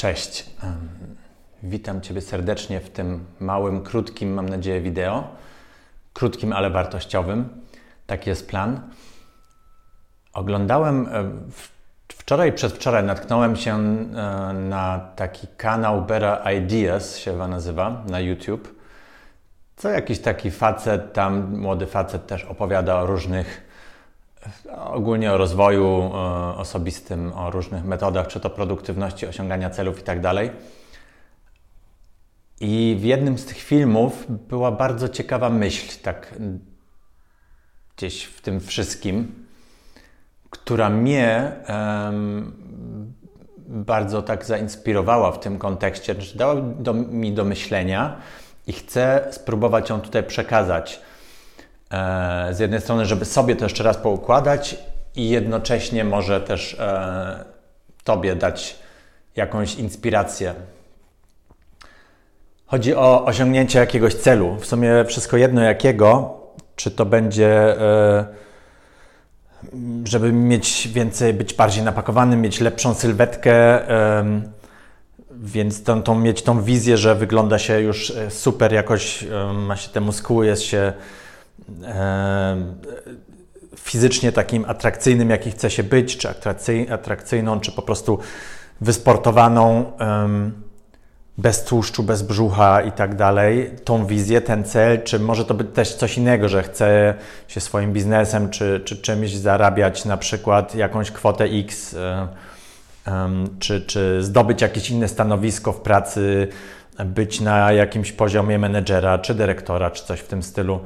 Cześć. Witam Ciebie serdecznie w tym małym, krótkim, mam nadzieję, wideo. Krótkim, ale wartościowym. Taki jest plan. Oglądałem wczoraj, przedwczoraj natknąłem się na taki kanał Better Ideas, się chyba nazywa, na YouTube. Co jakiś taki facet, tam młody facet też opowiada o różnych ogólnie o rozwoju e, osobistym, o różnych metodach, czy to produktywności, osiągania celów i tak. I w jednym z tych filmów była bardzo ciekawa myśl, tak gdzieś w tym wszystkim, która mnie um, bardzo tak zainspirowała w tym kontekście, dała do, mi do myślenia i chcę spróbować ją tutaj przekazać z jednej strony, żeby sobie to jeszcze raz poukładać i jednocześnie może też e, Tobie dać jakąś inspirację. Chodzi o osiągnięcie jakiegoś celu. W sumie wszystko jedno jakiego, czy to będzie, e, żeby mieć więcej, być bardziej napakowanym, mieć lepszą sylwetkę, więc tą, tą, mieć tą wizję, że wygląda się już super, jakoś ma się te muskuły, jest się fizycznie takim atrakcyjnym, jaki chce się być, czy atrakcyjną, czy po prostu wysportowaną, bez tłuszczu, bez brzucha i tak dalej, tą wizję, ten cel, czy może to być też coś innego, że chce się swoim biznesem, czy, czy czymś zarabiać na przykład jakąś kwotę X, czy, czy zdobyć jakieś inne stanowisko w pracy, być na jakimś poziomie menedżera, czy dyrektora, czy coś w tym stylu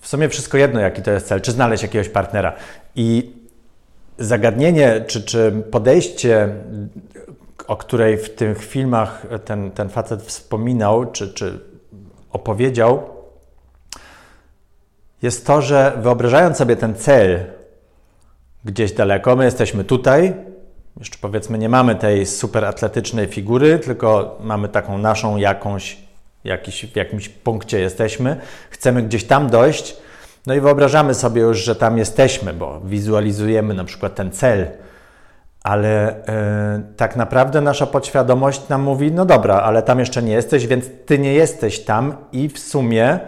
w sumie wszystko jedno, jaki to jest cel, czy znaleźć jakiegoś partnera. I zagadnienie, czy, czy podejście, o której w tych filmach ten, ten facet wspominał, czy, czy opowiedział, jest to, że wyobrażając sobie ten cel gdzieś daleko, my jesteśmy tutaj, jeszcze powiedzmy nie mamy tej super atletycznej figury, tylko mamy taką naszą jakąś jakiś, w jakimś punkcie jesteśmy, chcemy gdzieś tam dojść, no i wyobrażamy sobie już, że tam jesteśmy, bo wizualizujemy na przykład ten cel, ale yy, tak naprawdę nasza podświadomość nam mówi: No dobra, ale tam jeszcze nie jesteś, więc ty nie jesteś tam, i w sumie.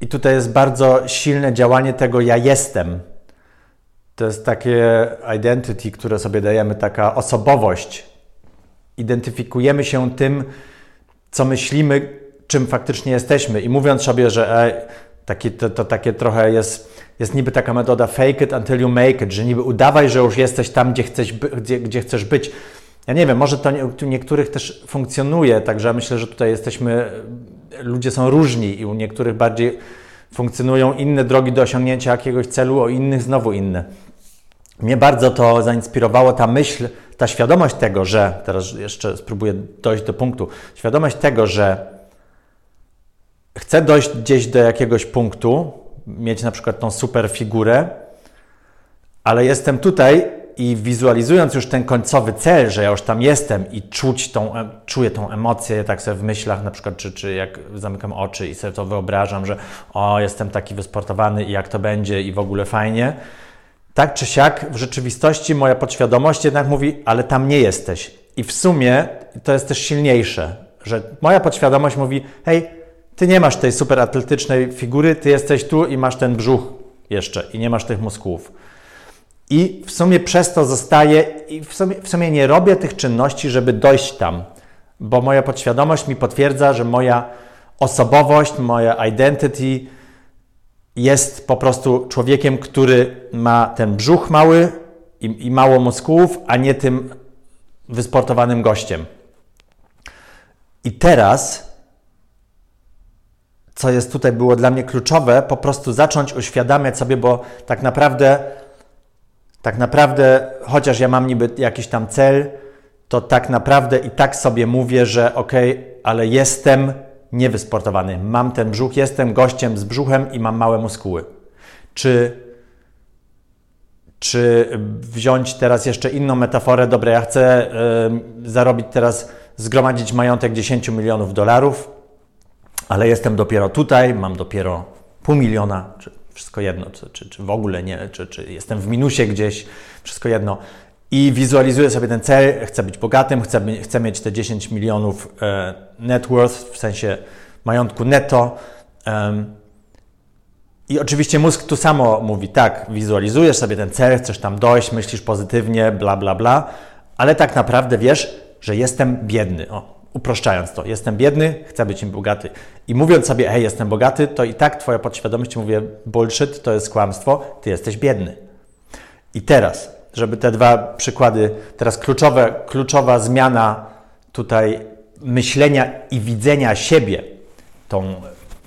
I tutaj jest bardzo silne działanie tego ja jestem. To jest takie identity, które sobie dajemy, taka osobowość, identyfikujemy się tym, co myślimy, czym faktycznie jesteśmy. I mówiąc sobie, że e, taki, to, to, takie trochę jest, jest niby taka metoda fake it until you make it, że niby udawaj, że już jesteś tam, gdzie chcesz, gdzie, gdzie chcesz być. Ja nie wiem, może to u niektórych też funkcjonuje, także myślę, że tutaj jesteśmy, ludzie są różni i u niektórych bardziej funkcjonują inne drogi do osiągnięcia jakiegoś celu, o innych znowu inne. Mnie bardzo to zainspirowało ta myśl, ta świadomość tego, że, teraz jeszcze spróbuję dojść do punktu, świadomość tego, że chcę dojść gdzieś do jakiegoś punktu, mieć na przykład tą super figurę, ale jestem tutaj i wizualizując już ten końcowy cel, że ja już tam jestem i czuć tą, czuję tą emocję, tak sobie w myślach, na przykład, czy, czy jak zamykam oczy i sobie to wyobrażam, że o, jestem taki wysportowany i jak to będzie i w ogóle fajnie, tak czy siak, w rzeczywistości moja podświadomość jednak mówi, ale tam nie jesteś. I w sumie to jest też silniejsze, że moja podświadomość mówi, hej, ty nie masz tej super atletycznej figury, ty jesteś tu i masz ten brzuch jeszcze i nie masz tych muskułów. I w sumie przez to zostaje, i w sumie, w sumie nie robię tych czynności, żeby dojść tam, bo moja podświadomość mi potwierdza, że moja osobowość, moja identity, jest po prostu człowiekiem, który ma ten brzuch mały i, i mało muskułów, a nie tym wysportowanym gościem. I teraz, co jest tutaj było dla mnie kluczowe, po prostu zacząć uświadamiać sobie, bo tak naprawdę, tak naprawdę, chociaż ja mam niby jakiś tam cel, to tak naprawdę i tak sobie mówię, że ok, ale jestem niewysportowany. Mam ten brzuch, jestem gościem z brzuchem i mam małe muskuły. Czy, czy wziąć teraz jeszcze inną metaforę? Dobra, ja chcę zarobić teraz, zgromadzić majątek 10 milionów dolarów, ale jestem dopiero tutaj, mam dopiero pół miliona, czy wszystko jedno, czy, czy, czy w ogóle nie, czy, czy jestem w minusie gdzieś, wszystko jedno. I wizualizuję sobie ten cel, chcę być bogatym, chcę, chcę mieć te 10 milionów e, net worth, w sensie majątku netto. I oczywiście mózg tu samo mówi, tak, wizualizujesz sobie ten cel, chcesz tam dojść, myślisz pozytywnie, bla, bla, bla, ale tak naprawdę wiesz, że jestem biedny. O, uproszczając to, jestem biedny, chcę być im bogaty. I mówiąc sobie, hej, jestem bogaty, to i tak twoja podświadomość mówi, bullshit, to jest kłamstwo, ty jesteś biedny. I teraz, żeby te dwa przykłady, teraz kluczowe, kluczowa zmiana tutaj myślenia i widzenia siebie, tą,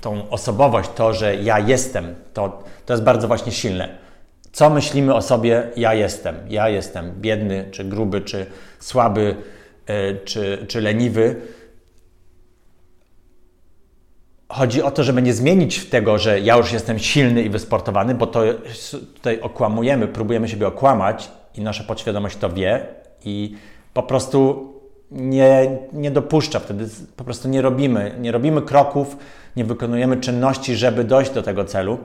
tą osobowość, to, że ja jestem, to, to jest bardzo właśnie silne. Co myślimy o sobie, ja jestem. Ja jestem biedny, czy gruby, czy słaby, e, czy, czy leniwy. Chodzi o to, żeby nie zmienić tego, że ja już jestem silny i wysportowany, bo to tutaj okłamujemy, próbujemy siebie okłamać i nasza podświadomość to wie i po prostu nie, nie dopuszcza wtedy, po prostu nie robimy, nie robimy kroków, nie wykonujemy czynności, żeby dojść do tego celu.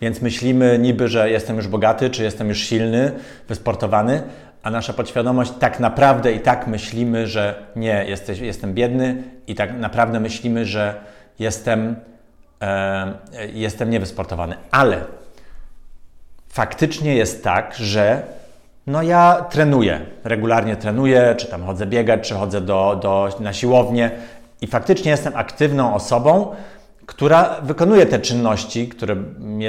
Więc myślimy niby, że jestem już bogaty, czy jestem już silny, wysportowany, a nasza podświadomość tak naprawdę i tak myślimy, że nie, jesteś, jestem biedny i tak naprawdę myślimy, że jestem, e, jestem niewysportowany. Ale faktycznie jest tak, że no ja trenuję, regularnie trenuję, czy tam chodzę biegać, czy chodzę do, do, na siłownię i faktycznie jestem aktywną osobą, która wykonuje te czynności, które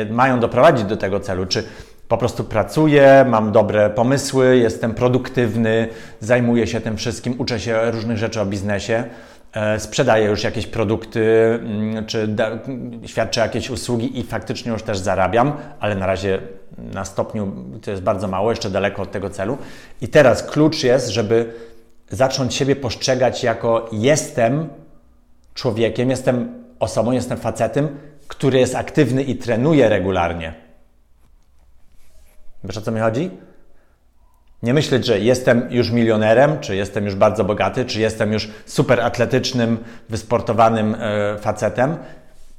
mają doprowadzić do tego celu, czy po prostu pracuję, mam dobre pomysły, jestem produktywny, zajmuję się tym wszystkim, uczę się różnych rzeczy o biznesie, e, sprzedaję już jakieś produkty, mm, czy świadczę jakieś usługi i faktycznie już też zarabiam, ale na razie na stopniu to jest bardzo mało, jeszcze daleko od tego celu. I teraz klucz jest, żeby zacząć siebie postrzegać jako jestem człowiekiem, jestem osobą, jestem facetem, który jest aktywny i trenuje regularnie. Wiesz o co mi chodzi? Nie myśleć, że jestem już milionerem, czy jestem już bardzo bogaty, czy jestem już super atletycznym, wysportowanym e, facetem.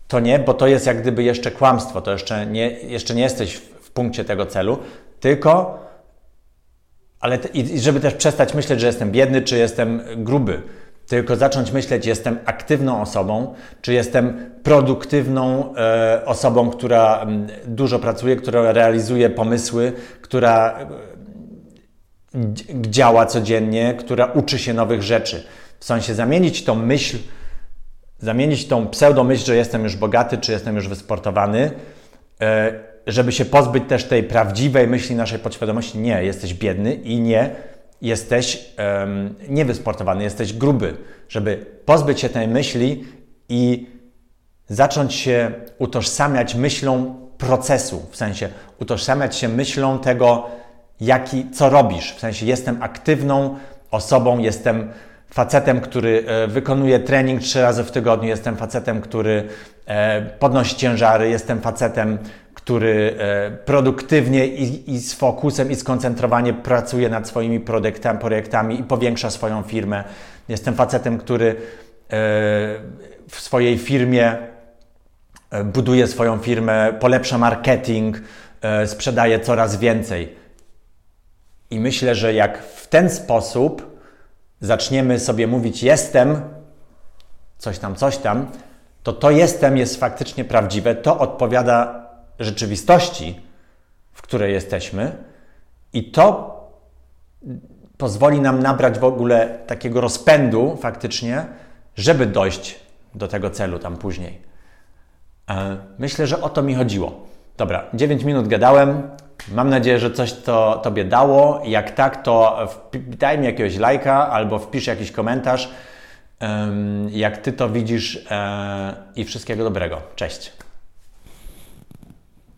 To nie, bo to jest jak gdyby jeszcze kłamstwo, to jeszcze nie, jeszcze nie jesteś w, punkcie tego celu, tylko, ale i żeby też przestać myśleć, że jestem biedny, czy jestem gruby tylko zacząć myśleć, jestem aktywną osobą, czy jestem produktywną e, osobą, która m, dużo pracuje, która realizuje pomysły, która działa codziennie, która uczy się nowych rzeczy. W sensie zamienić tą myśl, zamienić tą pseudomyśl, że jestem już bogaty, czy jestem już wysportowany, e, żeby się pozbyć też tej prawdziwej myśli naszej podświadomości. Nie, jesteś biedny i nie jesteś um, niewysportowany, jesteś gruby, żeby pozbyć się tej myśli i zacząć się utożsamiać myślą procesu, w sensie utożsamiać się myślą tego, jaki, co robisz. W sensie jestem aktywną osobą, jestem facetem, który e, wykonuje trening trzy razy w tygodniu, jestem facetem, który e, podnosi ciężary, jestem facetem, który e, produktywnie i, i, z fokusem i skoncentrowanie pracuje nad swoimi projektami, projektami i powiększa swoją firmę. Jestem facetem, który w swojej firmie buduje swoją firmę, polepsza marketing, sprzedaje coraz więcej. I myślę, że jak w ten sposób zaczniemy sobie mówić jestem, coś tam, coś tam, to to jestem jest faktycznie prawdziwe, to odpowiada rzeczywistości, w której jesteśmy i to pozwoli nam nabrać w ogóle takiego rozpędu faktycznie, żeby dojść do tego celu tam później. E, myślę, że o to mi chodziło. Dobra, 9 minut gadałem. Mam nadzieję, że coś to Tobie dało. Jak tak, to daj mi jakiegoś lajka albo wpisz jakiś komentarz, jak Ty to widzisz e, i wszystkiego dobrego. Cześć.